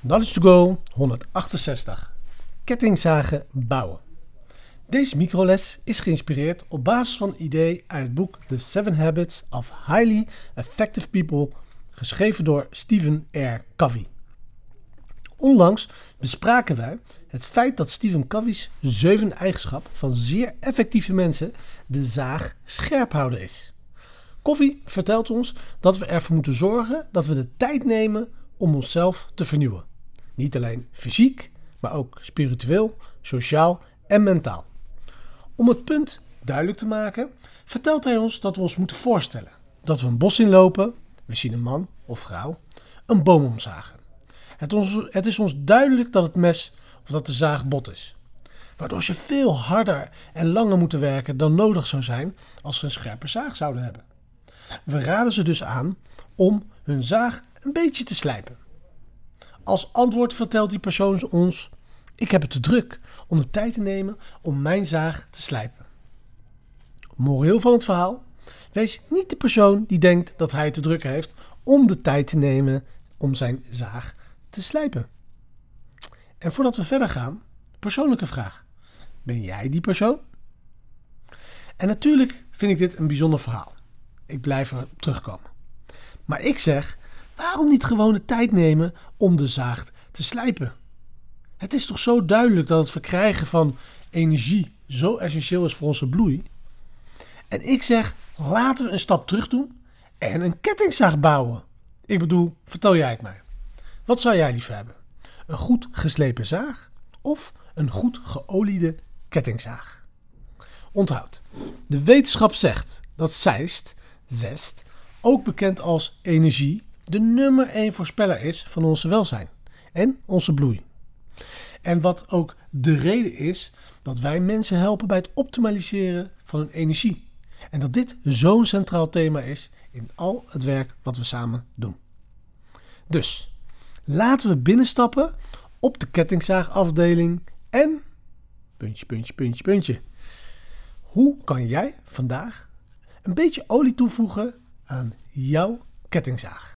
Knowledge to Go 168. Kettingzagen bouwen. Deze microles is geïnspireerd op basis van een idee uit het boek The Seven Habits of Highly Effective People, geschreven door Stephen R. Covey. Onlangs bespraken wij het feit dat Stephen Covey's zeven eigenschap van zeer effectieve mensen de zaag scherp houden is. Covey vertelt ons dat we ervoor moeten zorgen dat we de tijd nemen om onszelf te vernieuwen. Niet alleen fysiek, maar ook spiritueel, sociaal en mentaal. Om het punt duidelijk te maken, vertelt hij ons dat we ons moeten voorstellen dat we een bos inlopen, we zien een man of vrouw, een boom omzagen. Het, het is ons duidelijk dat het mes of dat de zaag bot is. Waardoor ze veel harder en langer moeten werken dan nodig zou zijn als ze een scherpe zaag zouden hebben. We raden ze dus aan om hun zaag een beetje te slijpen. Als antwoord vertelt die persoon ons: Ik heb het te druk om de tijd te nemen om mijn zaag te slijpen. Moreel van het verhaal: Wees niet de persoon die denkt dat hij te druk heeft om de tijd te nemen om zijn zaag te slijpen. En voordat we verder gaan, persoonlijke vraag: Ben jij die persoon? En natuurlijk vind ik dit een bijzonder verhaal. Ik blijf er terugkomen. Maar ik zeg: waarom niet gewoon de tijd nemen om de zaag te slijpen? Het is toch zo duidelijk dat het verkrijgen van energie zo essentieel is voor onze bloei. En ik zeg: laten we een stap terug doen en een kettingzaag bouwen. Ik bedoel, vertel jij het mij. Wat zou jij liever hebben? Een goed geslepen zaag of een goed geoliede kettingzaag? Onthoud, de wetenschap zegt dat zeist, zest, ook bekend als energie, de nummer 1 voorspeller is van onze welzijn en onze bloei. En wat ook de reden is dat wij mensen helpen bij het optimaliseren van hun energie. En dat dit zo'n centraal thema is in al het werk wat we samen doen. Dus laten we binnenstappen op de kettingzaagafdeling en puntje, puntje, puntje, puntje. Hoe kan jij vandaag een beetje olie toevoegen aan jouw kettingzaag?